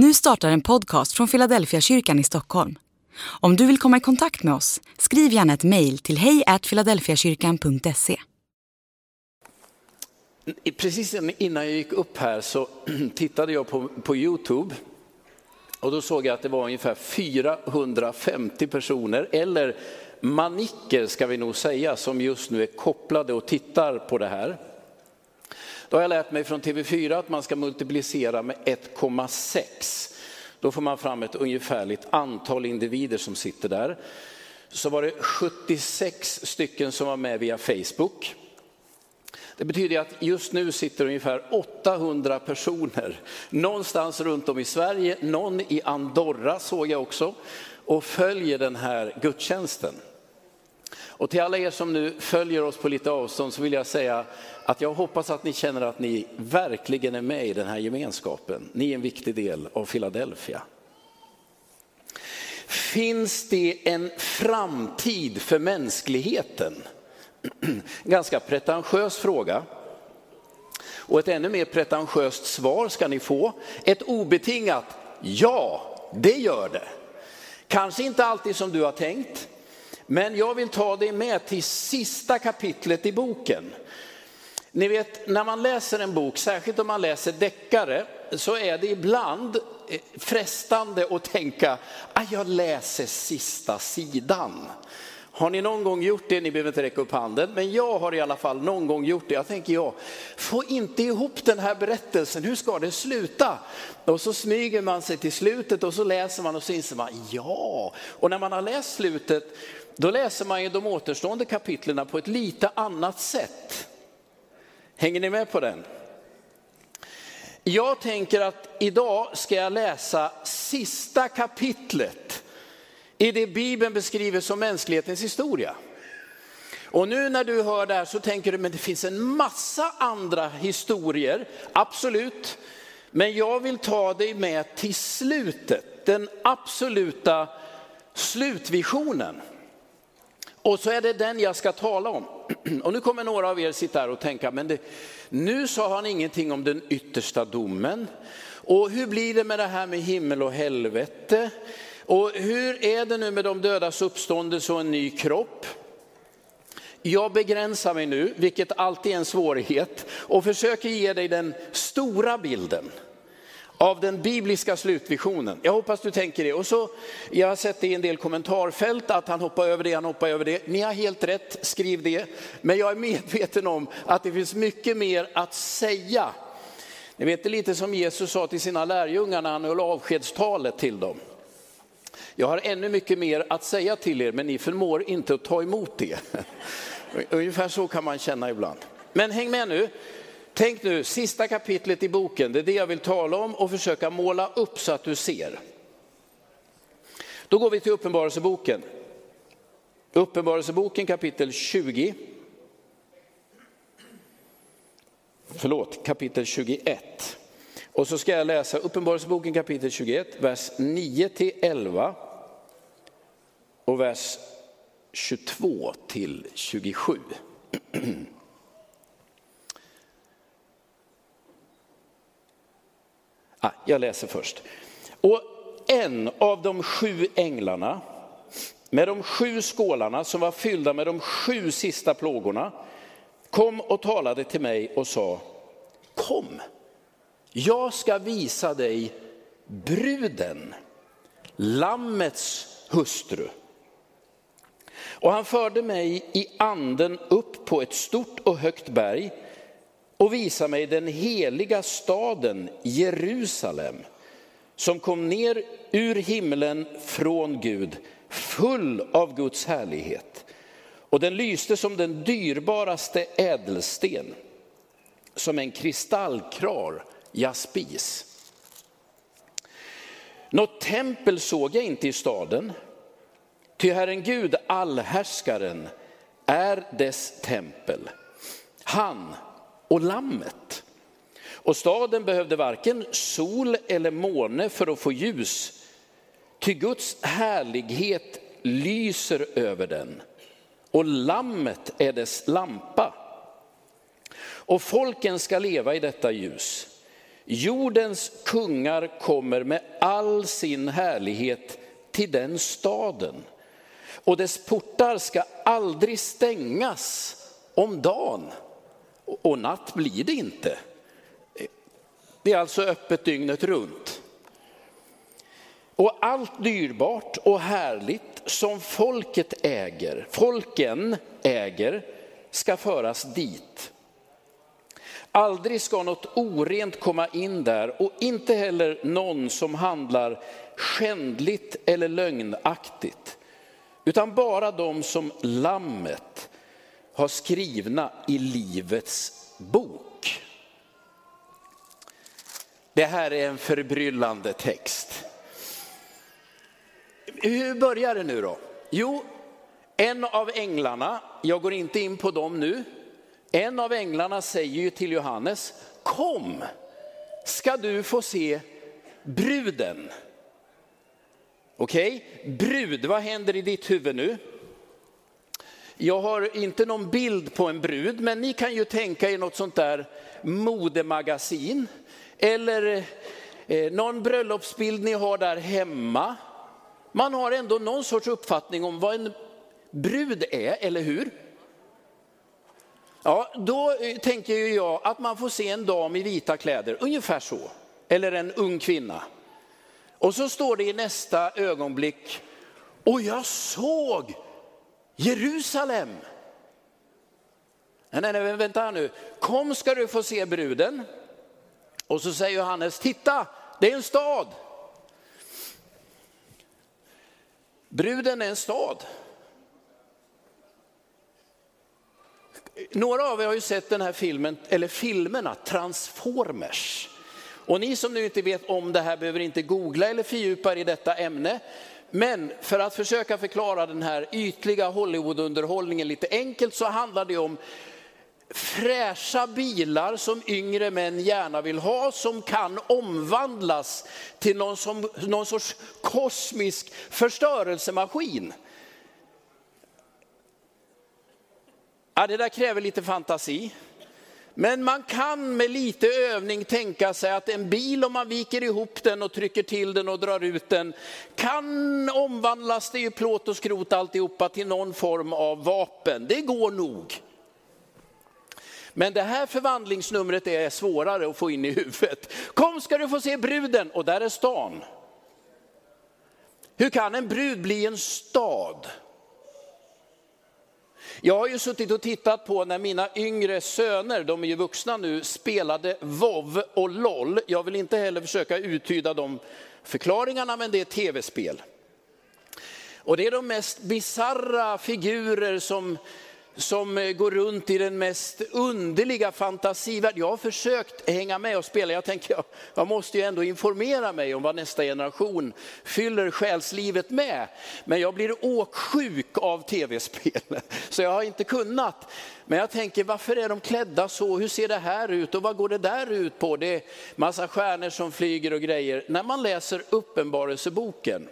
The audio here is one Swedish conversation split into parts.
Nu startar en podcast från Philadelphia kyrkan i Stockholm. Om du vill komma i kontakt med oss, skriv gärna ett mejl till hejfiladelfiakyrkan.se. Precis innan jag gick upp här så tittade jag på, på Youtube och då såg jag att det var ungefär 450 personer, eller manicker ska vi nog säga, som just nu är kopplade och tittar på det här. Då har jag lärt mig från TV4 att man ska multiplicera med 1,6. Då får man fram ett ungefärligt antal individer som sitter där. Så var det 76 stycken som var med via Facebook. Det betyder att just nu sitter ungefär 800 personer någonstans runt om i Sverige, någon i Andorra såg jag också, och följer den här gudstjänsten. Och till alla er som nu följer oss på lite avstånd så vill jag säga att jag hoppas att ni känner att ni verkligen är med i den här gemenskapen. Ni är en viktig del av Philadelphia. Finns det en framtid för mänskligheten? Ganska pretentiös fråga. Och ett ännu mer pretentiöst svar ska ni få. Ett obetingat ja, det gör det. Kanske inte alltid som du har tänkt, men jag vill ta dig med till sista kapitlet i boken. Ni vet, när man läser en bok, särskilt om man läser deckare, så är det ibland eh, frestande att tänka, att jag läser sista sidan. Har ni någon gång gjort det? Ni behöver inte räcka upp handen, men jag har i alla fall någon gång gjort det. Jag tänker, jag får inte ihop den här berättelsen, hur ska det sluta? Och så smyger man sig till slutet och så läser man och så inser man, ja. Och när man har läst slutet, då läser man ju de återstående kapitlerna på ett lite annat sätt. Hänger ni med på den? Jag tänker att idag ska jag läsa sista kapitlet i det Bibeln beskriver som mänsklighetens historia. Och nu när du hör det här så tänker du, men det finns en massa andra historier, absolut. Men jag vill ta dig med till slutet, den absoluta slutvisionen. Och så är det den jag ska tala om. Och nu kommer några av er sitta här och tänka, men det, nu sa han ingenting om den yttersta domen. Och hur blir det med det här med himmel och helvete? Och hur är det nu med de dödas uppståndelse och en ny kropp? Jag begränsar mig nu, vilket alltid är en svårighet, och försöker ge dig den stora bilden av den bibliska slutvisionen. Jag hoppas du tänker det. Och så, jag har sett det i en del kommentarfält att han hoppar över det, han hoppar över det. Ni har helt rätt, skriv det. Men jag är medveten om att det finns mycket mer att säga. Ni vet det är lite som Jesus sa till sina lärjungar när han höll avskedstalet till dem. Jag har ännu mycket mer att säga till er, men ni förmår inte att ta emot det. Ungefär så kan man känna ibland. Men häng med nu. Tänk nu, sista kapitlet i boken, det är det jag vill tala om och försöka måla upp så att du ser. Då går vi till Uppenbarelseboken. Uppenbarelseboken kapitel 20. Förlåt, kapitel 21. Och så ska jag läsa Uppenbarelseboken kapitel 21, vers 9 till 11 och vers 22 till 27. Ah, jag läser först. Och en av de sju änglarna med de sju skålarna som var fyllda med de sju sista plågorna kom och talade till mig och sa, kom, jag ska visa dig bruden, lammets hustru. Och han förde mig i anden upp på ett stort och högt berg och visa mig den heliga staden Jerusalem som kom ner ur himlen från Gud, full av Guds härlighet. Och den lyste som den dyrbaraste ädelsten, som en kristallkrar jaspis. Något tempel såg jag inte i staden, ty Herren Gud, allhärskaren, är dess tempel. Han och lammet. Och staden behövde varken sol eller måne för att få ljus, ty Guds härlighet lyser över den och lammet är dess lampa. Och folken ska leva i detta ljus. Jordens kungar kommer med all sin härlighet till den staden och dess portar ska aldrig stängas om dagen. Och natt blir det inte. Det är alltså öppet dygnet runt. Och allt dyrbart och härligt som folket äger, folken äger, ska föras dit. Aldrig ska något orent komma in där och inte heller någon som handlar skändligt eller lögnaktigt. Utan bara de som lammet har skrivna i livets bok. Det här är en förbryllande text. Hur börjar det nu då? Jo, en av änglarna, jag går inte in på dem nu, en av änglarna säger ju till Johannes, kom ska du få se bruden. Okej, okay? brud, vad händer i ditt huvud nu? Jag har inte någon bild på en brud, men ni kan ju tänka er något sånt där modemagasin eller eh, någon bröllopsbild ni har där hemma. Man har ändå någon sorts uppfattning om vad en brud är, eller hur? Ja, då eh, tänker tänker jag att man får se en dam i vita kläder, ungefär så. Eller en ung kvinna. Och så står det i nästa ögonblick, och jag såg Jerusalem. Nej, nej, nej, vänta här nu. Kom ska du få se bruden. Och så säger Johannes, titta, det är en stad. Bruden är en stad. Några av er har ju sett den här filmen, eller filmerna Transformers. Och ni som nu inte vet om det här behöver inte googla eller fördjupa er i detta ämne. Men för att försöka förklara den här ytliga Hollywoodunderhållningen lite enkelt så handlar det om fräscha bilar som yngre män gärna vill ha, som kan omvandlas till någon, som, någon sorts kosmisk förstörelsemaskin. Ja, det där kräver lite fantasi. Men man kan med lite övning tänka sig att en bil, om man viker ihop den och trycker till den och drar ut den, kan omvandlas, det är ju plåt och skrot alltihopa, till någon form av vapen. Det går nog. Men det här förvandlingsnumret är svårare att få in i huvudet. Kom ska du få se bruden, och där är stan. Hur kan en brud bli en stad? Jag har ju suttit och tittat på när mina yngre söner, de är ju vuxna nu, spelade WoW och LOL. Jag vill inte heller försöka uttyda de förklaringarna, men det är tv-spel. Och det är de mest bizarra figurer som som eh, går runt i den mest underliga fantasivärld. Jag har försökt hänga med och spela. Jag tänker, jag, jag måste ju ändå informera mig om vad nästa generation fyller själslivet med. Men jag blir åksjuk av tv-spel, så jag har inte kunnat. Men jag tänker, varför är de klädda så? Hur ser det här ut och vad går det där ut på? Det är massa stjärnor som flyger och grejer. När man läser Uppenbarelseboken,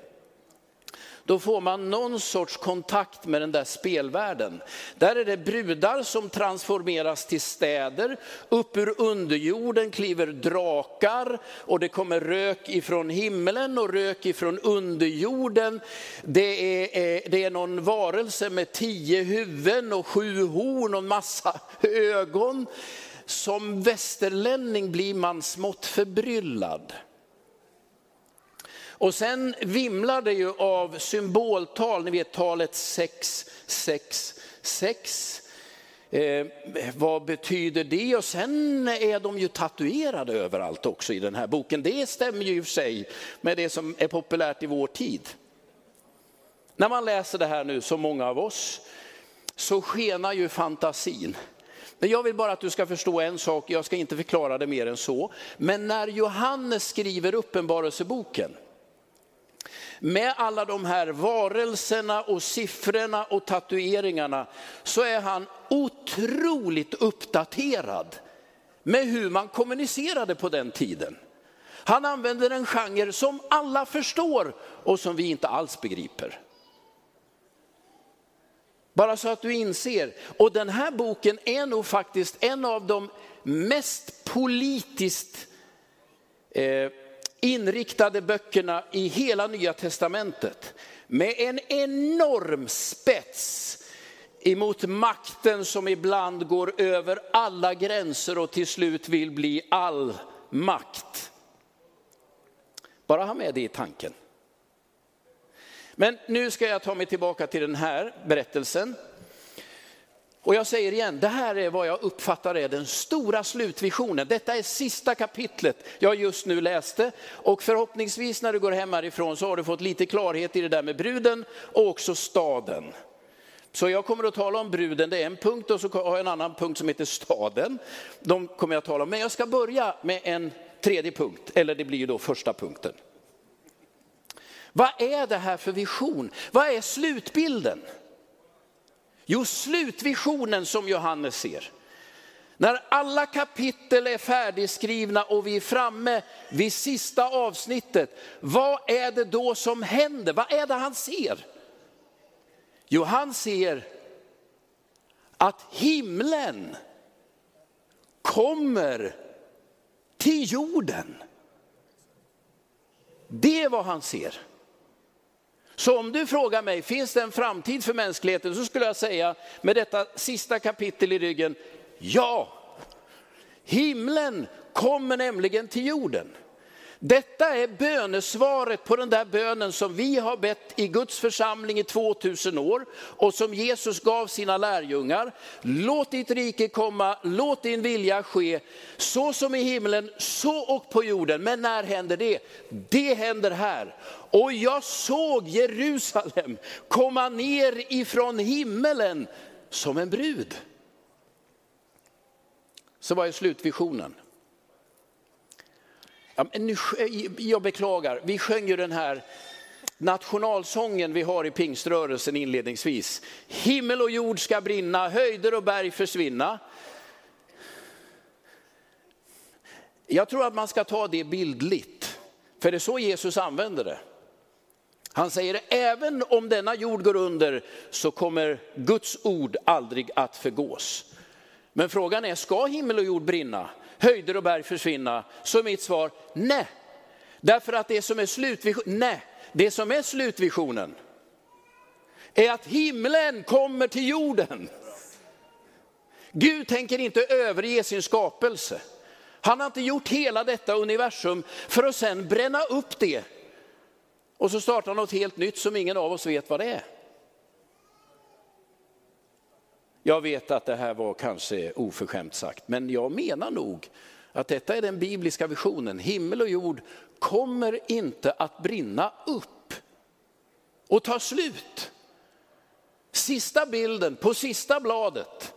då får man någon sorts kontakt med den där spelvärlden. Där är det brudar som transformeras till städer, upp ur underjorden kliver drakar och det kommer rök ifrån himlen och rök ifrån underjorden. Det är, eh, det är någon varelse med tio huvuden och sju horn och massa ögon. Som västerlänning blir man smått förbryllad. Och sen vimlar det ju av symboltal, ni vet talet 666. Eh, vad betyder det? Och sen är de ju tatuerade överallt också i den här boken. Det stämmer ju i och för sig med det som är populärt i vår tid. När man läser det här nu, som många av oss, så skenar ju fantasin. Men jag vill bara att du ska förstå en sak, jag ska inte förklara det mer än så. Men när Johannes skriver uppenbarelseboken, med alla de här varelserna och siffrorna och tatueringarna så är han otroligt uppdaterad med hur man kommunicerade på den tiden. Han använder en genre som alla förstår och som vi inte alls begriper. Bara så att du inser. Och den här boken är nog faktiskt en av de mest politiskt eh, inriktade böckerna i hela nya testamentet med en enorm spets emot makten som ibland går över alla gränser och till slut vill bli all makt. Bara ha med det i tanken. Men nu ska jag ta mig tillbaka till den här berättelsen. Och jag säger igen, det här är vad jag uppfattar är den stora slutvisionen. Detta är sista kapitlet jag just nu läste och förhoppningsvis när du går hem härifrån så har du fått lite klarhet i det där med bruden och också staden. Så jag kommer att tala om bruden, det är en punkt och så har jag en annan punkt som heter staden. De kommer jag att tala om, men jag ska börja med en tredje punkt, eller det blir ju då första punkten. Vad är det här för vision? Vad är slutbilden? Jo, slutvisionen som Johannes ser. När alla kapitel är färdigskrivna och vi är framme vid sista avsnittet, vad är det då som händer? Vad är det han ser? Jo, han ser att himlen kommer till jorden. Det är vad han ser. Så om du frågar mig, finns det en framtid för mänskligheten? Så skulle jag säga med detta sista kapitel i ryggen, ja. Himlen kommer nämligen till jorden. Detta är bönesvaret på den där bönen som vi har bett i Guds församling i 2000 år och som Jesus gav sina lärjungar. Låt ditt rike komma, låt din vilja ske, så som i himlen, så och på jorden. Men när händer det? Det händer här. Och jag såg Jerusalem komma ner ifrån himmelen som en brud. Så vad är slutvisionen? Ja, men nu, eh, jag beklagar, vi sjöng ju den här nationalsången vi har i pingströrelsen inledningsvis. Himmel och jord ska brinna, höjder och berg försvinna. Jag tror att man ska ta det bildligt, för det är så Jesus använder det. Han säger, även om denna jord går under så kommer Guds ord aldrig att förgås. Men frågan är, ska himmel och jord brinna? Höjder och berg försvinna? Så är mitt svar nej. Därför att det som är slutvisionen, nej, det som är slutvisionen är att himlen kommer till jorden. Gud tänker inte överge sin skapelse. Han har inte gjort hela detta universum för att sen bränna upp det. Och så startar något helt nytt som ingen av oss vet vad det är. Jag vet att det här var kanske oförskämt sagt, men jag menar nog att detta är den bibliska visionen. Himmel och jord kommer inte att brinna upp och ta slut. Sista bilden på sista bladet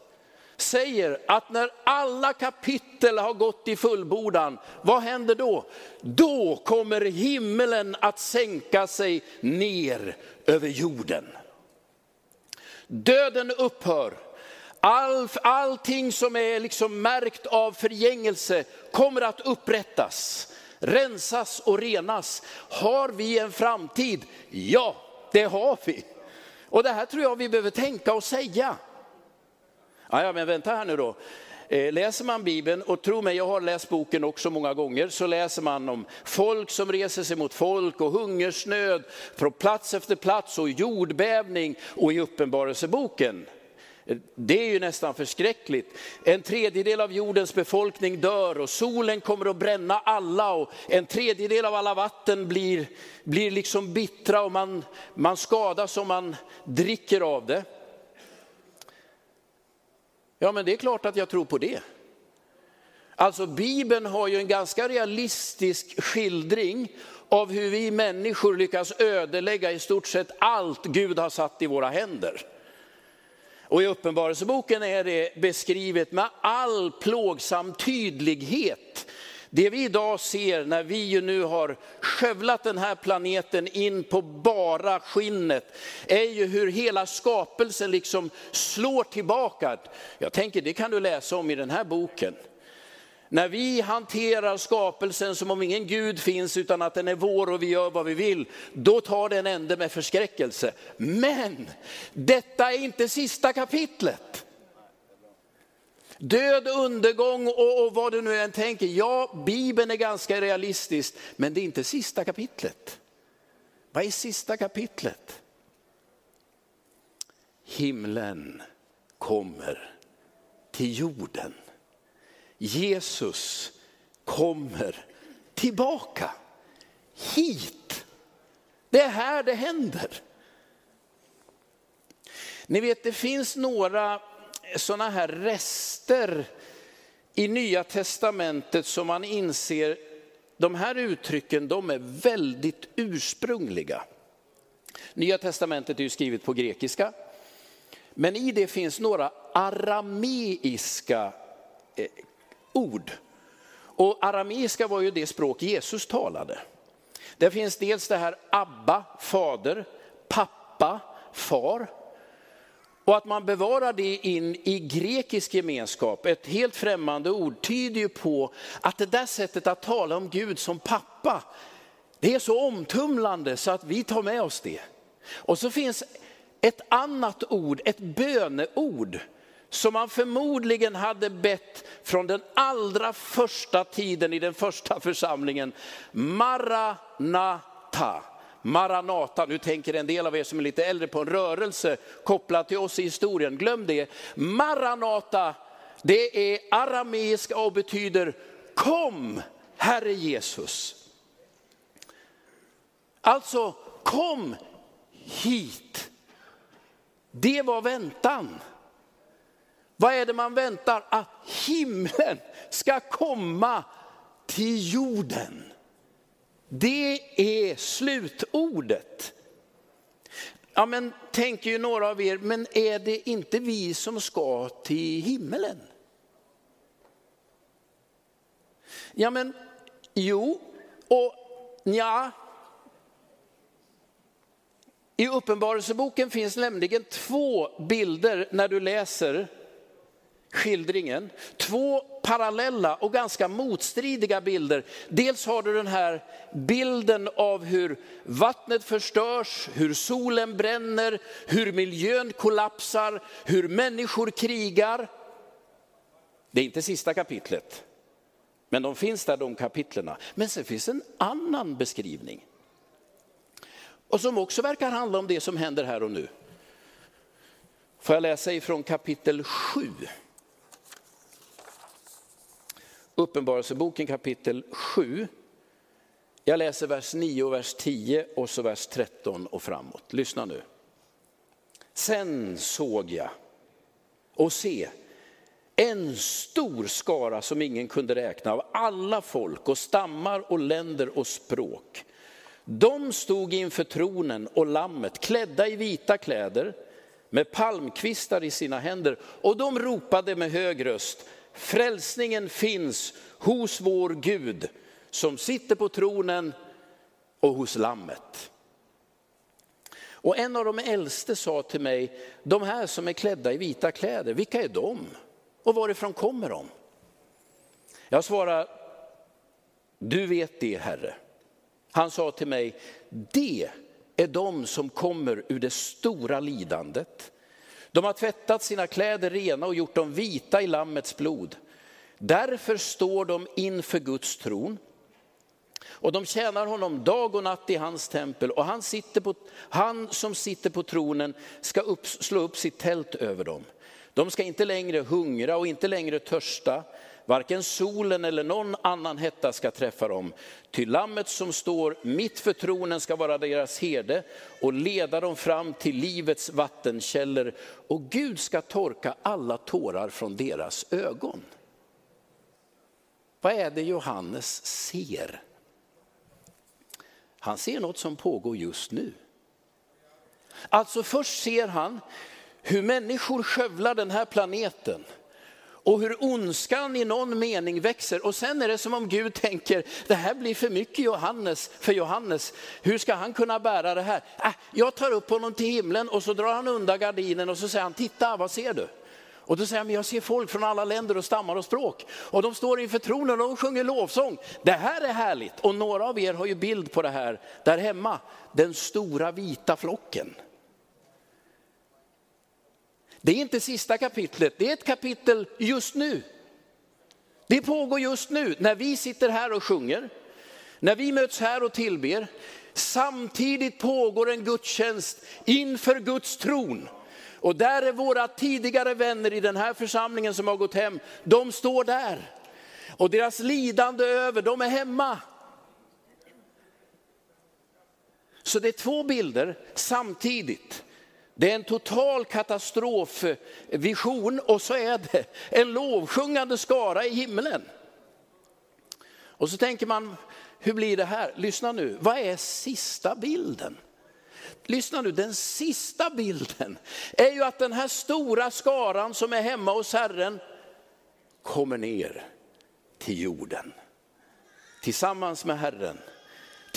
säger att när alla kapitel har gått i fullbordan, vad händer då? Då kommer himmelen att sänka sig ner över jorden. Döden upphör, All, allting som är liksom märkt av förgängelse kommer att upprättas, rensas och renas. Har vi en framtid? Ja, det har vi. Och det här tror jag vi behöver tänka och säga. Ja, ja men vänta här nu då. Eh, läser man Bibeln, och tro mig, jag har läst boken också många gånger, så läser man om folk som reser sig mot folk och hungersnöd på plats efter plats och jordbävning och i Uppenbarelseboken det är ju nästan förskräckligt. En tredjedel av jordens befolkning dör och solen kommer att bränna alla och en tredjedel av alla vatten blir, blir liksom bittra och man, man skadas om man dricker av det. Ja men det är klart att jag tror på det. Alltså Bibeln har ju en ganska realistisk skildring av hur vi människor lyckas ödelägga i stort sett allt Gud har satt i våra händer. Och i Uppenbarelseboken är det beskrivet med all plågsam tydlighet. Det vi idag ser när vi ju nu har skövlat den här planeten in på bara skinnet, är ju hur hela skapelsen liksom slår tillbaka. Jag tänker det kan du läsa om i den här boken. När vi hanterar skapelsen som om ingen Gud finns utan att den är vår och vi gör vad vi vill, då tar det en ände med förskräckelse. Men detta är inte sista kapitlet. Död, undergång och, och vad du nu än tänker. Ja, Bibeln är ganska realistisk, men det är inte sista kapitlet. Vad är sista kapitlet? Himlen kommer till jorden. Jesus kommer tillbaka hit. Det är här det händer. Ni vet det finns några sådana här rester i Nya Testamentet som man inser, de här uttrycken de är väldigt ursprungliga. Nya Testamentet är ju skrivet på grekiska, men i det finns några arameiska eh, ord. Och arameiska var ju det språk Jesus talade. Det finns dels det här Abba, fader, pappa, far. Och att man bevarar det in i grekisk gemenskap, ett helt främmande ord, tyder ju på att det där sättet att tala om Gud som pappa, det är så omtumlande så att vi tar med oss det. Och så finns ett annat ord, ett böneord, som man förmodligen hade bett från den allra första tiden i den första församlingen. Maranata. Maranata, nu tänker en del av er som är lite äldre på en rörelse kopplad till oss i historien, glöm det. Maranata, det är arameiska och betyder kom Herre Jesus. Alltså kom hit. Det var väntan. Vad är det man väntar? Att himlen ska komma till jorden. Det är slutordet. Ja, men tänker ju några av er, men är det inte vi som ska till himmelen? Ja, men jo, och ja. I Uppenbarelseboken finns nämligen två bilder när du läser skildringen. Två parallella och ganska motstridiga bilder. Dels har du den här bilden av hur vattnet förstörs, hur solen bränner, hur miljön kollapsar, hur människor krigar. Det är inte sista kapitlet, men de finns där de kapitlerna. Men sen finns en annan beskrivning. Och som också verkar handla om det som händer här och nu. Får jag läsa ifrån kapitel 7. Uppenbarelseboken kapitel 7. Jag läser vers 9 och vers 10 och så vers 13 och framåt. Lyssna nu. Sen såg jag och se en stor skara som ingen kunde räkna av alla folk och stammar och länder och språk. De stod inför tronen och lammet klädda i vita kläder med palmkvistar i sina händer och de ropade med hög röst Frälsningen finns hos vår Gud som sitter på tronen och hos lammet. Och en av de äldste sa till mig, de här som är klädda i vita kläder, vilka är de? Och varifrån kommer de? Jag svarar, du vet det Herre. Han sa till mig, det är de som kommer ur det stora lidandet de har tvättat sina kläder rena och gjort dem vita i Lammets blod. Därför står de inför Guds tron. Och de tjänar honom dag och natt i hans tempel och han, sitter på, han som sitter på tronen ska upp, slå upp sitt tält över dem. De ska inte längre hungra och inte längre törsta. Varken solen eller någon annan hetta ska träffa dem. Ty lammet som står mitt för tronen ska vara deras herde och leda dem fram till livets vattenkällor. Och Gud ska torka alla tårar från deras ögon. Vad är det Johannes ser? Han ser något som pågår just nu. Alltså först ser han hur människor skövlar den här planeten och hur ondskan i någon mening växer. Och sen är det som om Gud tänker, det här blir för mycket Johannes, för Johannes. Hur ska han kunna bära det här? Äh, jag tar upp honom till himlen och så drar han undan gardinen och så säger han, titta vad ser du? Och då säger han, jag ser folk från alla länder och stammar och språk. Och de står inför tronen och de sjunger lovsång. Det här är härligt. Och några av er har ju bild på det här där hemma. Den stora vita flocken. Det är inte sista kapitlet, det är ett kapitel just nu. Det pågår just nu när vi sitter här och sjunger, när vi möts här och tillber. Samtidigt pågår en gudstjänst inför Guds tron. Och där är våra tidigare vänner i den här församlingen som har gått hem, de står där. Och deras lidande är över, de är hemma. Så det är två bilder samtidigt. Det är en total katastrofvision och så är det en lovsjungande skara i himlen. Och så tänker man, hur blir det här? Lyssna nu, vad är sista bilden? Lyssna nu, den sista bilden är ju att den här stora skaran som är hemma hos Herren kommer ner till jorden. Tillsammans med Herren.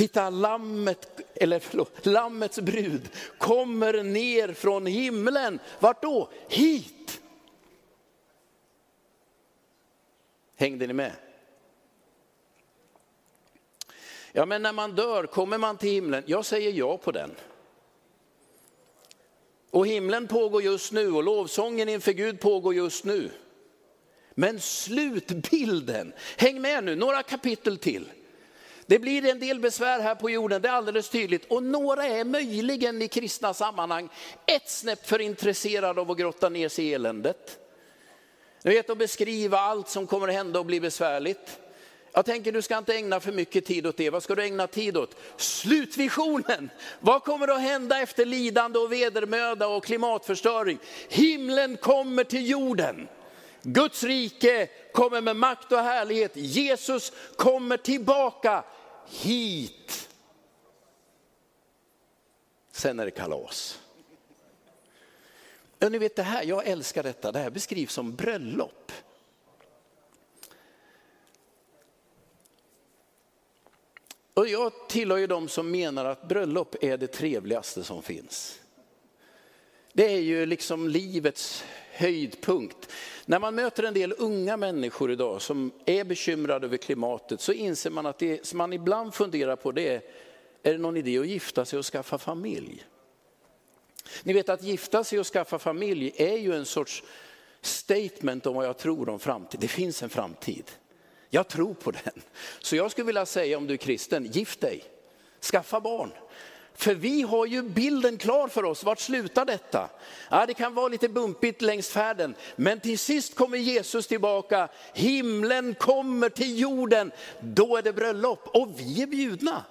Titta, lammet, eller förlåt, lammets brud kommer ner från himlen. Vart då? Hit. Hängde ni med? Ja, men när man dör, kommer man till himlen? Jag säger ja på den. Och himlen pågår just nu och lovsången inför Gud pågår just nu. Men slutbilden, häng med nu, några kapitel till. Det blir en del besvär här på jorden, det är alldeles tydligt. Och några är möjligen i kristna sammanhang ett snäpp för intresserade av att grotta ner sig i eländet. Du vet att beskriva allt som kommer att hända och bli besvärligt. Jag tänker du ska inte ägna för mycket tid åt det. Vad ska du ägna tid åt? Slutvisionen. Vad kommer att hända efter lidande och vedermöda och klimatförstöring? Himlen kommer till jorden. Guds rike kommer med makt och härlighet. Jesus kommer tillbaka hit. Sen är det kalas. Ja, ni vet det här, jag älskar detta, det här beskrivs som bröllop. Och jag tillhör ju de som menar att bröllop är det trevligaste som finns. Det är ju liksom livets höjdpunkt. När man möter en del unga människor idag som är bekymrade över klimatet så inser man att det som man ibland funderar på det är, är det någon idé att gifta sig och skaffa familj? Ni vet att gifta sig och skaffa familj är ju en sorts statement om vad jag tror om framtiden. Det finns en framtid. Jag tror på den. Så jag skulle vilja säga om du är kristen, gift dig, skaffa barn. För vi har ju bilden klar för oss, vart slutar detta? Ja, det kan vara lite bumpigt längs färden, men till sist kommer Jesus tillbaka, himlen kommer till jorden, då är det bröllop och vi är bjudna.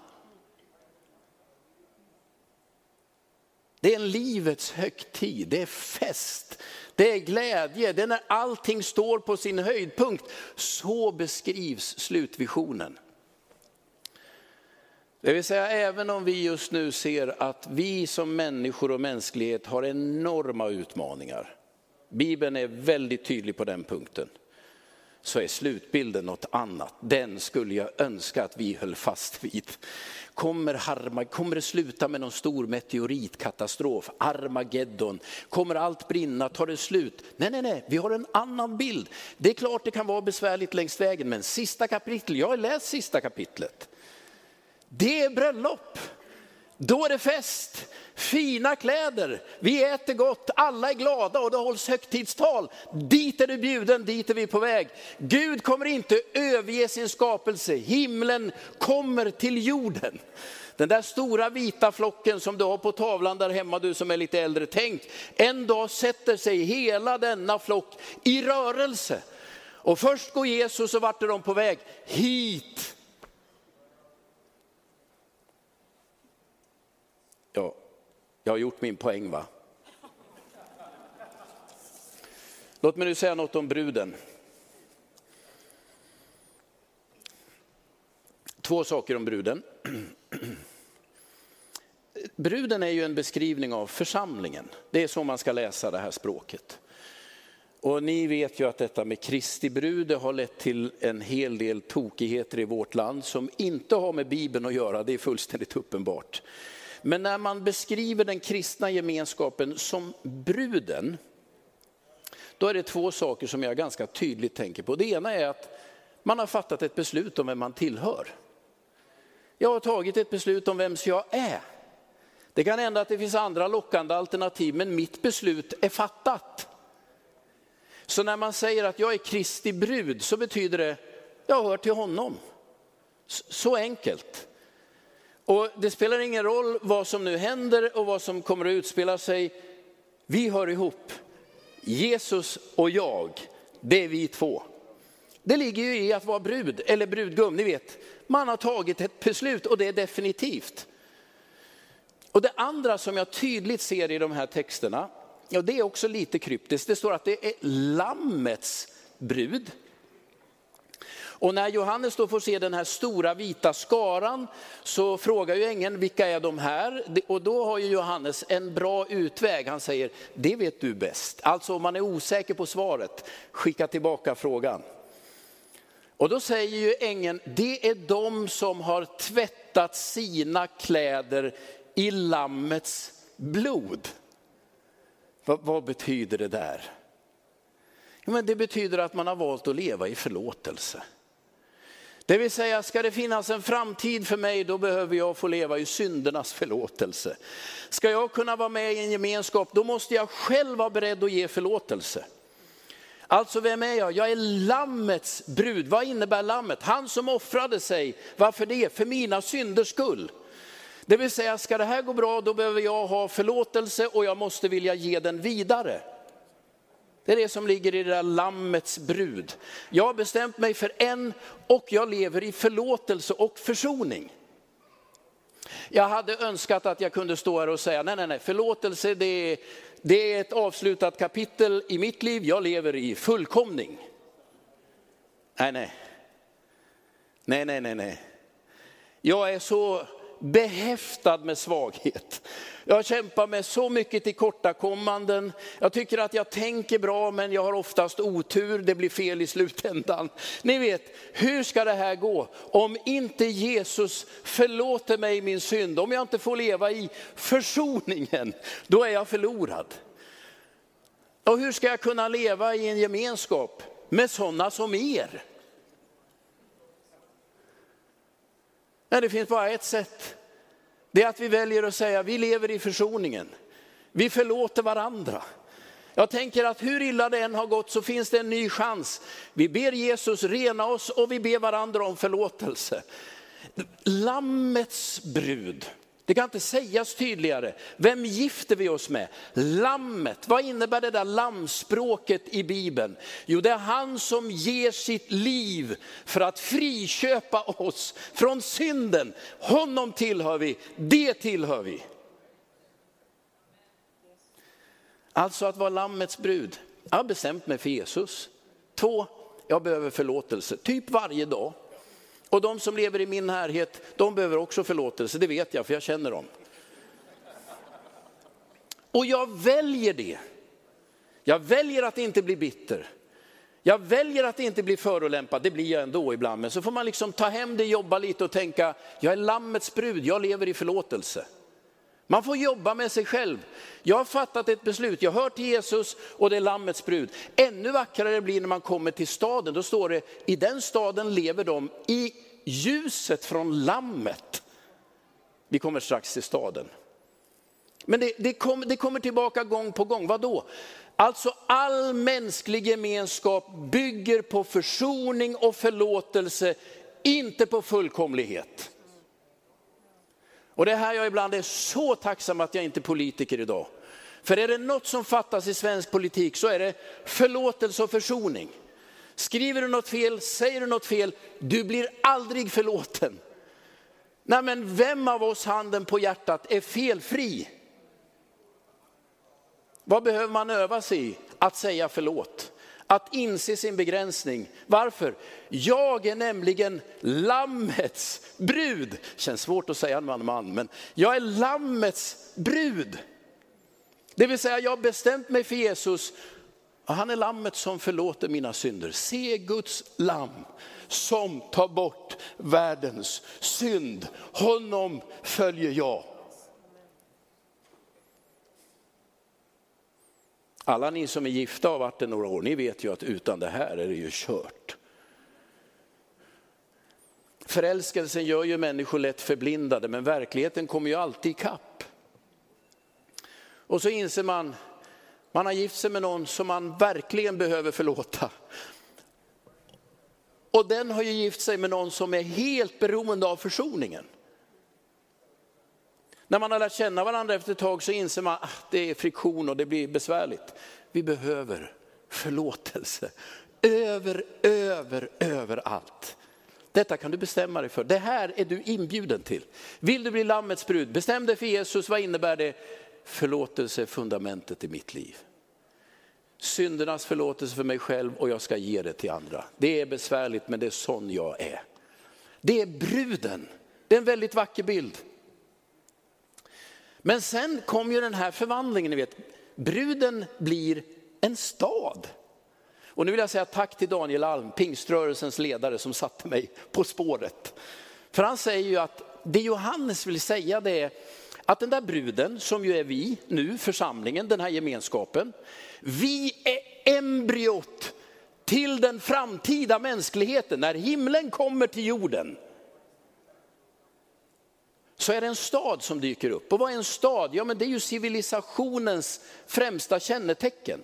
Det är en livets högtid, det är fest, det är glädje, det är när allting står på sin höjdpunkt. Så beskrivs slutvisionen. Det vill säga även om vi just nu ser att vi som människor och mänsklighet har enorma utmaningar. Bibeln är väldigt tydlig på den punkten. Så är slutbilden något annat. Den skulle jag önska att vi höll fast vid. Kommer, Harma, kommer det sluta med någon stor meteoritkatastrof, Armageddon? Kommer allt brinna, tar det slut? Nej, nej, nej, vi har en annan bild. Det är klart det kan vara besvärligt längs vägen, men sista kapitlet, jag har läst sista kapitlet. Det är bröllop. Då är det fest, fina kläder, vi äter gott, alla är glada och det hålls högtidstal. Dit är du bjuden, dit är vi på väg. Gud kommer inte överge sin skapelse, himlen kommer till jorden. Den där stora vita flocken som du har på tavlan där hemma, du som är lite äldre, tänk, en dag sätter sig hela denna flock i rörelse. Och först går Jesus och vart är de på väg? Hit Ja, jag har gjort min poäng va? Låt mig nu säga något om bruden. Två saker om bruden. Bruden är ju en beskrivning av församlingen. Det är så man ska läsa det här språket. Och ni vet ju att detta med Kristi brud har lett till en hel del tokigheter i vårt land som inte har med Bibeln att göra, det är fullständigt uppenbart. Men när man beskriver den kristna gemenskapen som bruden, då är det två saker som jag ganska tydligt tänker på. Det ena är att man har fattat ett beslut om vem man tillhör. Jag har tagit ett beslut om vems jag är. Det kan hända att det finns andra lockande alternativ, men mitt beslut är fattat. Så när man säger att jag är Kristi brud så betyder det, jag hör till honom. Så enkelt. Och det spelar ingen roll vad som nu händer och vad som kommer att utspela sig. Vi hör ihop. Jesus och jag, det är vi två. Det ligger ju i att vara brud eller brudgum, ni vet. Man har tagit ett beslut och det är definitivt. Och det andra som jag tydligt ser i de här texterna, och det är också lite kryptiskt. Det står att det är lammets brud. Och när Johannes då får se den här stora vita skaran så frågar ju ängeln vilka är de här? Och då har ju Johannes en bra utväg. Han säger, det vet du bäst. Alltså om man är osäker på svaret, skicka tillbaka frågan. Och då säger ju ängeln, det är de som har tvättat sina kläder i lammets blod. Vad, vad betyder det där? Ja, men det betyder att man har valt att leva i förlåtelse. Det vill säga, ska det finnas en framtid för mig, då behöver jag få leva i syndernas förlåtelse. Ska jag kunna vara med i en gemenskap, då måste jag själv vara beredd att ge förlåtelse. Alltså vem är jag? Jag är lammets brud. Vad innebär lammet? Han som offrade sig. Varför det? För mina synders skull. Det vill säga, ska det här gå bra, då behöver jag ha förlåtelse och jag måste vilja ge den vidare. Det är det som ligger i det där lammets brud. Jag har bestämt mig för en och jag lever i förlåtelse och försoning. Jag hade önskat att jag kunde stå här och säga, nej, nej, nej, förlåtelse det är, det är ett avslutat kapitel i mitt liv, jag lever i fullkomning. Nej, nej. Nej, nej, nej, nej. Jag är så behäftad med svaghet. Jag kämpar med så mycket tillkortakommanden. Jag tycker att jag tänker bra men jag har oftast otur, det blir fel i slutändan. Ni vet, hur ska det här gå? Om inte Jesus förlåter mig min synd, om jag inte får leva i försoningen, då är jag förlorad. Och hur ska jag kunna leva i en gemenskap med sådana som er? Nej, det finns bara ett sätt. Det är att vi väljer att säga, vi lever i försoningen. Vi förlåter varandra. Jag tänker att hur illa det än har gått så finns det en ny chans. Vi ber Jesus rena oss och vi ber varandra om förlåtelse. Lammets brud, det kan inte sägas tydligare. Vem gifter vi oss med? Lammet. Vad innebär det där lammspråket i Bibeln? Jo, det är han som ger sitt liv för att friköpa oss från synden. Honom tillhör vi, det tillhör vi. Alltså att vara lammets brud. Jag har bestämt mig för Jesus. Två, jag behöver förlåtelse, typ varje dag. Och de som lever i min närhet, de behöver också förlåtelse, det vet jag för jag känner dem. Och jag väljer det. Jag väljer att inte bli bitter. Jag väljer att inte bli förolämpad, det blir jag ändå ibland. Men så får man liksom ta hem det, jobba lite och tänka, jag är lammets brud, jag lever i förlåtelse. Man får jobba med sig själv. Jag har fattat ett beslut, jag hör till Jesus och det är Lammets brud. Ännu vackrare blir det när man kommer till staden, då står det, i den staden lever de i ljuset från Lammet. Vi kommer strax till staden. Men det, det, kom, det kommer tillbaka gång på gång, vad då? Alltså all mänsklig gemenskap bygger på försoning och förlåtelse, inte på fullkomlighet. Och det är här jag ibland är så tacksam att jag inte är politiker idag. För är det något som fattas i svensk politik så är det förlåtelse och försoning. Skriver du något fel, säger du något fel, du blir aldrig förlåten. Nej men vem av oss, handen på hjärtat, är felfri? Vad behöver man öva sig i? Att säga förlåt. Att inse sin begränsning. Varför? Jag är nämligen lammets brud. Känns svårt att säga man man, men jag är lammets brud. Det vill säga jag har bestämt mig för Jesus och han är lammet som förlåter mina synder. Se Guds lamm som tar bort världens synd. Honom följer jag. Alla ni som är gifta och har varit det några år, ni vet ju att utan det här är det ju kört. Förälskelsen gör ju människor lätt förblindade, men verkligheten kommer ju alltid ikapp. Och så inser man, man har gift sig med någon som man verkligen behöver förlåta. Och den har ju gift sig med någon som är helt beroende av försoningen. När man har lärt känna varandra efter ett tag så inser man att det är friktion och det blir besvärligt. Vi behöver förlåtelse över, över, över allt. Detta kan du bestämma dig för. Det här är du inbjuden till. Vill du bli Lammets brud, bestäm dig för Jesus. Vad innebär det? Förlåtelse är fundamentet i mitt liv. Syndernas förlåtelse för mig själv och jag ska ge det till andra. Det är besvärligt men det är sån jag är. Det är bruden. Det är en väldigt vacker bild. Men sen kom ju den här förvandlingen, ni vet. Bruden blir en stad. Och nu vill jag säga tack till Daniel Alm, pingströrelsens ledare som satte mig på spåret. För han säger ju att det Johannes vill säga det är att den där bruden, som ju är vi nu, församlingen, den här gemenskapen, vi är embryot till den framtida mänskligheten. När himlen kommer till jorden så är det en stad som dyker upp. Och vad är en stad? Ja men det är ju civilisationens främsta kännetecken.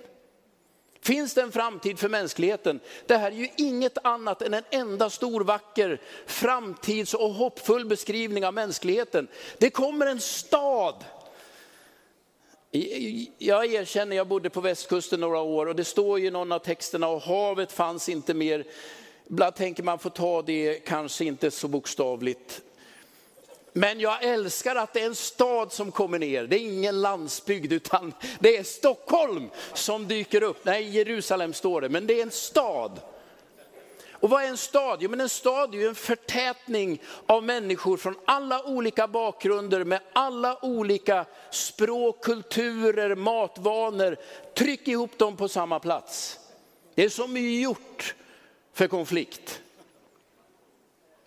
Finns det en framtid för mänskligheten? Det här är ju inget annat än en enda stor vacker framtids och hoppfull beskrivning av mänskligheten. Det kommer en stad. Jag erkänner, jag bodde på västkusten några år och det står ju i någon av texterna och havet fanns inte mer. Ibland tänker man får ta det kanske inte så bokstavligt. Men jag älskar att det är en stad som kommer ner. Det är ingen landsbygd utan det är Stockholm som dyker upp. Nej, Jerusalem står det, men det är en stad. Och vad är en stad? Jo, men en stad är ju en förtätning av människor från alla olika bakgrunder med alla olika språk, kulturer, matvanor. Tryck ihop dem på samma plats. Det är som gjort för konflikt.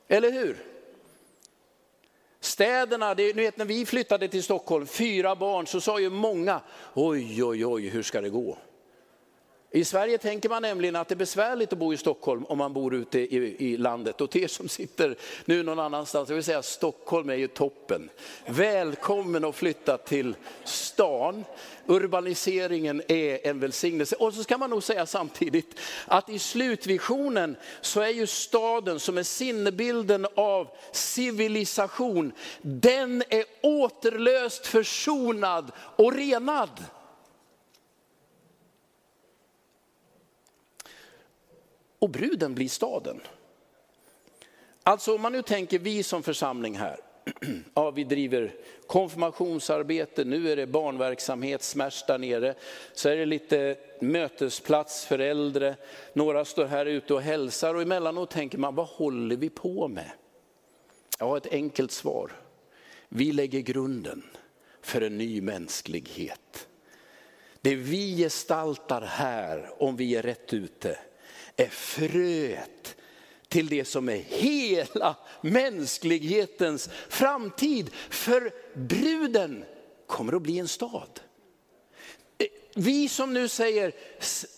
Eller hur? Städerna, det, ni vet när vi flyttade till Stockholm, fyra barn, så sa ju många, oj oj oj hur ska det gå? I Sverige tänker man nämligen att det är besvärligt att bo i Stockholm om man bor ute i, i landet. Och till er som sitter nu någon annanstans, jag vill säga Stockholm är ju toppen. Välkommen att flytta till stan. Urbaniseringen är en välsignelse. Och så ska man nog säga samtidigt att i slutvisionen så är ju staden som är sinnebilden av civilisation, den är återlöst försonad och renad. Och bruden blir staden. Alltså om man nu tänker vi som församling här, ja vi driver konfirmationsarbete, nu är det barnverksamhet, smärs där nere, så är det lite mötesplats för äldre, några står här ute och hälsar och emellanåt tänker man, vad håller vi på med? Jag har ett enkelt svar. Vi lägger grunden för en ny mänsklighet. Det vi gestaltar här, om vi är rätt ute, är fröet till det som är hela mänsklighetens framtid. För bruden kommer att bli en stad. Eh, vi som nu säger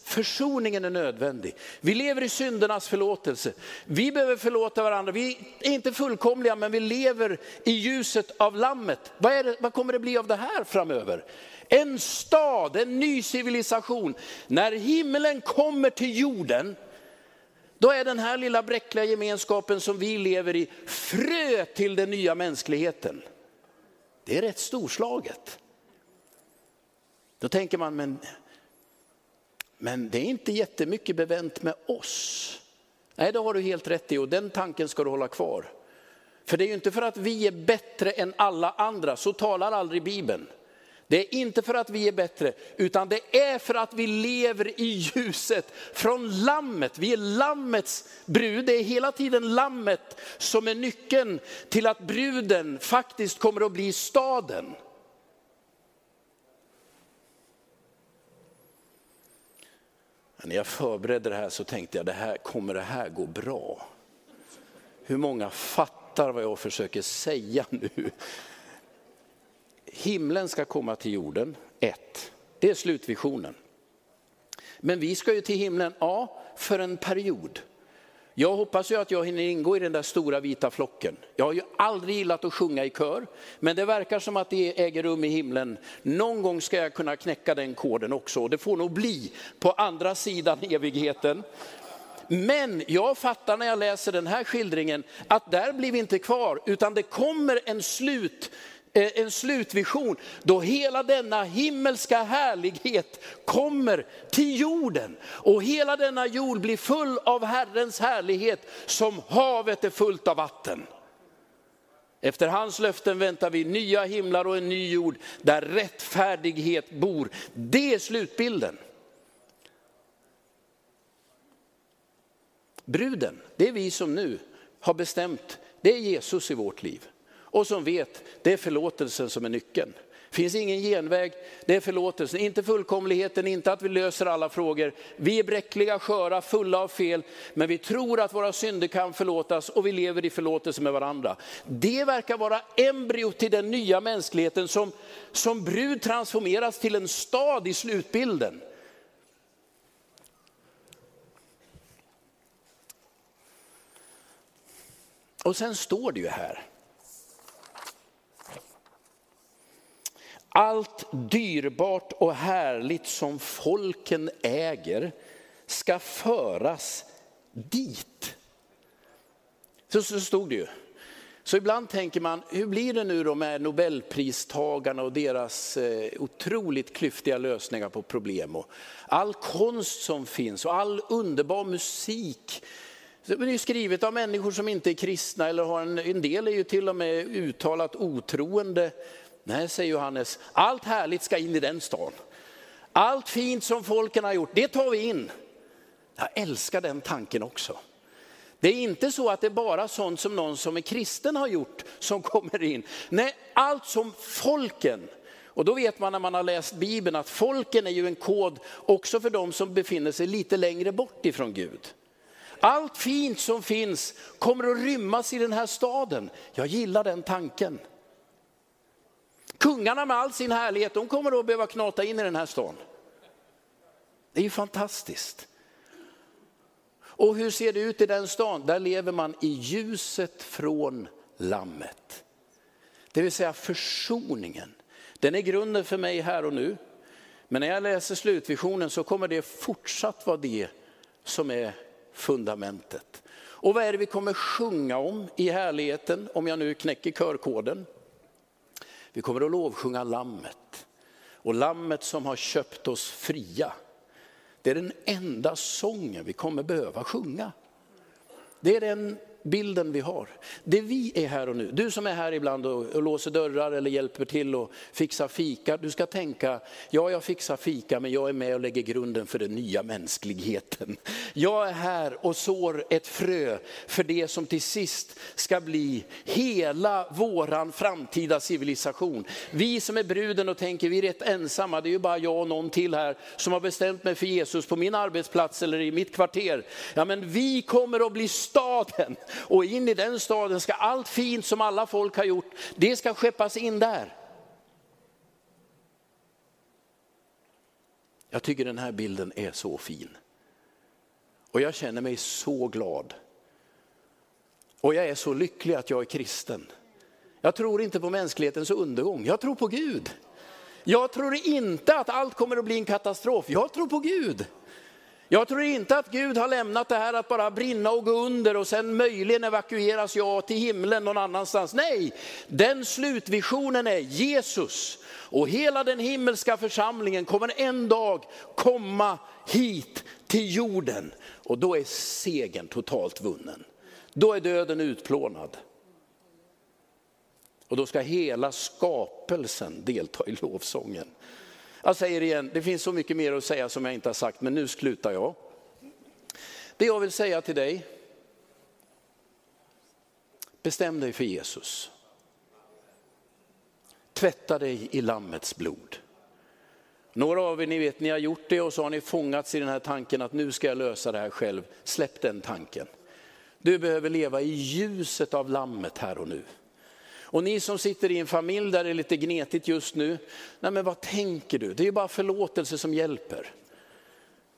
försoningen är nödvändig. Vi lever i syndernas förlåtelse. Vi behöver förlåta varandra. Vi är inte fullkomliga men vi lever i ljuset av lammet. Vad, det, vad kommer det bli av det här framöver? En stad, en ny civilisation. När himlen kommer till jorden då är den här lilla bräckliga gemenskapen som vi lever i frö till den nya mänskligheten. Det är rätt storslaget. Då tänker man, men, men det är inte jättemycket bevänt med oss. Nej, det har du helt rätt i och den tanken ska du hålla kvar. För det är ju inte för att vi är bättre än alla andra, så talar aldrig Bibeln. Det är inte för att vi är bättre, utan det är för att vi lever i ljuset från lammet. Vi är lammets brud, det är hela tiden lammet som är nyckeln till att bruden faktiskt kommer att bli staden. När jag förberedde det här så tänkte jag, det här, kommer det här gå bra? Hur många fattar vad jag försöker säga nu? Himlen ska komma till jorden, ett. Det är slutvisionen. Men vi ska ju till himlen, ja, för en period. Jag hoppas ju att jag hinner ingå i den där stora vita flocken. Jag har ju aldrig gillat att sjunga i kör, men det verkar som att det äger rum i himlen. Någon gång ska jag kunna knäcka den koden också, och det får nog bli på andra sidan evigheten. Men jag fattar när jag läser den här skildringen att där blir vi inte kvar, utan det kommer en slut Eh, en slutvision då hela denna himmelska härlighet kommer till jorden. Och hela denna jord blir full av Herrens härlighet som havet är fullt av vatten. Efter hans löften väntar vi nya himlar och en ny jord där rättfärdighet bor. Det är slutbilden. Bruden, det är vi som nu har bestämt, det är Jesus i vårt liv och som vet, det är förlåtelsen som är nyckeln. Det finns ingen genväg, det är förlåtelsen. Inte fullkomligheten, inte att vi löser alla frågor. Vi är bräckliga, sköra, fulla av fel, men vi tror att våra synder kan förlåtas och vi lever i förlåtelse med varandra. Det verkar vara embryot till den nya mänskligheten som, som brud transformeras till en stad i slutbilden. Och sen står det ju här, Allt dyrbart och härligt som folken äger ska föras dit. Så, så stod det ju. Så ibland tänker man, hur blir det nu då med nobelpristagarna och deras eh, otroligt klyftiga lösningar på problem och all konst som finns och all underbar musik. Det är skrivet av människor som inte är kristna eller har en, en del är ju till och med uttalat otroende. Nej, säger Johannes, allt härligt ska in i den stan. Allt fint som folken har gjort, det tar vi in. Jag älskar den tanken också. Det är inte så att det är bara sånt som någon som är kristen har gjort som kommer in. Nej, allt som folken, och då vet man när man har läst Bibeln att folken är ju en kod också för de som befinner sig lite längre bort ifrån Gud. Allt fint som finns kommer att rymmas i den här staden. Jag gillar den tanken. Kungarna med all sin härlighet, de kommer att behöva knata in i den här stan. Det är ju fantastiskt. Och hur ser det ut i den stan? Där lever man i ljuset från lammet. Det vill säga försoningen. Den är grunden för mig här och nu. Men när jag läser slutvisionen så kommer det fortsatt vara det som är fundamentet. Och vad är det vi kommer sjunga om i härligheten, om jag nu knäcker körkoden? Vi kommer att lovsjunga lammet. Och lammet som har köpt oss fria. Det är den enda sången vi kommer behöva sjunga. Det är den bilden vi har. Det vi är här och nu, du som är här ibland och, och låser dörrar eller hjälper till och fixar fika, du ska tänka, ja jag fixar fika men jag är med och lägger grunden för den nya mänskligheten. Jag är här och sår ett frö för det som till sist ska bli hela våran framtida civilisation. Vi som är bruden och tänker vi är rätt ensamma, det är ju bara jag och någon till här som har bestämt mig för Jesus på min arbetsplats eller i mitt kvarter. Ja men vi kommer att bli staden och in i den staden ska allt fint som alla folk har gjort, det ska skeppas in där. Jag tycker den här bilden är så fin. Och jag känner mig så glad. Och jag är så lycklig att jag är kristen. Jag tror inte på mänsklighetens undergång, jag tror på Gud. Jag tror inte att allt kommer att bli en katastrof, jag tror på Gud. Jag tror inte att Gud har lämnat det här att bara brinna och gå under och sen möjligen evakueras jag till himlen någon annanstans. Nej, den slutvisionen är Jesus. Och hela den himmelska församlingen kommer en dag komma hit till jorden. Och då är segern totalt vunnen. Då är döden utplånad. Och då ska hela skapelsen delta i lovsången. Jag säger igen, det finns så mycket mer att säga som jag inte har sagt, men nu slutar jag. Det jag vill säga till dig, bestäm dig för Jesus. Tvätta dig i Lammets blod. Några av er, ni vet, ni har gjort det och så har ni fångats i den här tanken att nu ska jag lösa det här själv. Släpp den tanken. Du behöver leva i ljuset av Lammet här och nu. Och ni som sitter i en familj där det är lite gnetigt just nu, nej men vad tänker du? Det är ju bara förlåtelse som hjälper.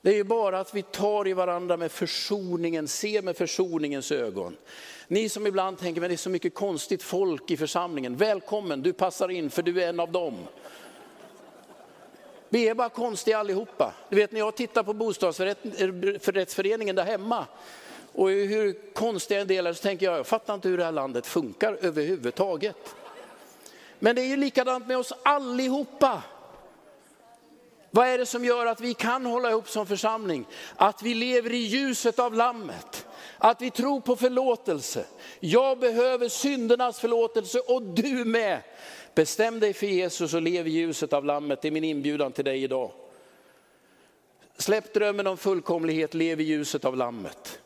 Det är ju bara att vi tar i varandra med försoningen, ser med försoningens ögon. Ni som ibland tänker, men det är så mycket konstigt folk i församlingen. Välkommen, du passar in för du är en av dem. Vi är bara konstiga allihopa. Du vet när jag tittar på bostadsrättsföreningen eh, där hemma och hur konstiga en del är så tänker jag, jag fattar inte hur det här landet funkar överhuvudtaget. Men det är ju likadant med oss allihopa. Vad är det som gör att vi kan hålla ihop som församling? Att vi lever i ljuset av lammet. Att vi tror på förlåtelse. Jag behöver syndernas förlåtelse och du med. Bestäm dig för Jesus och lev i ljuset av lammet. Det är min inbjudan till dig idag. Släpp drömmen om fullkomlighet, lev i ljuset av lammet.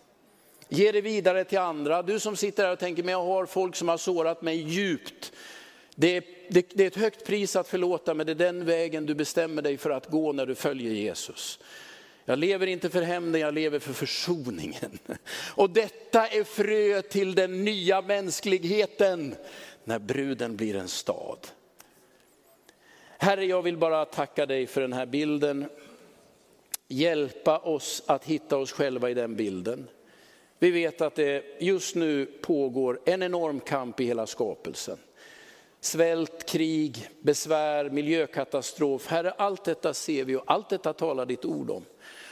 Ge det vidare till andra. Du som sitter här och tänker, men jag har folk som har sårat mig djupt. Det är, det, det är ett högt pris att förlåta, men det är den vägen du bestämmer dig för att gå när du följer Jesus. Jag lever inte för hämnden, jag lever för försoningen. Och detta är frö till den nya mänskligheten när bruden blir en stad. Herre, jag vill bara tacka dig för den här bilden. Hjälpa oss att hitta oss själva i den bilden. Vi vet att det just nu pågår en enorm kamp i hela skapelsen. Svält, krig, besvär, miljökatastrof. Herre, allt detta ser vi och allt detta talar ditt ord om.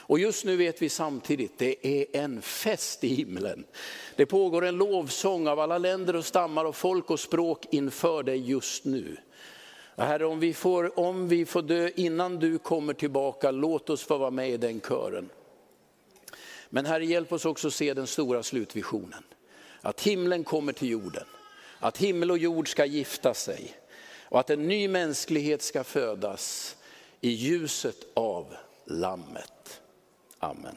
Och just nu vet vi samtidigt, det är en fest i himlen. Det pågår en lovsång av alla länder och stammar och folk och språk inför dig just nu. Herre, om vi, får, om vi får dö innan du kommer tillbaka, låt oss få vara med i den kören. Men Herre, hjälp oss också se den stora slutvisionen. Att himlen kommer till jorden, att himmel och jord ska gifta sig och att en ny mänsklighet ska födas i ljuset av Lammet. Amen.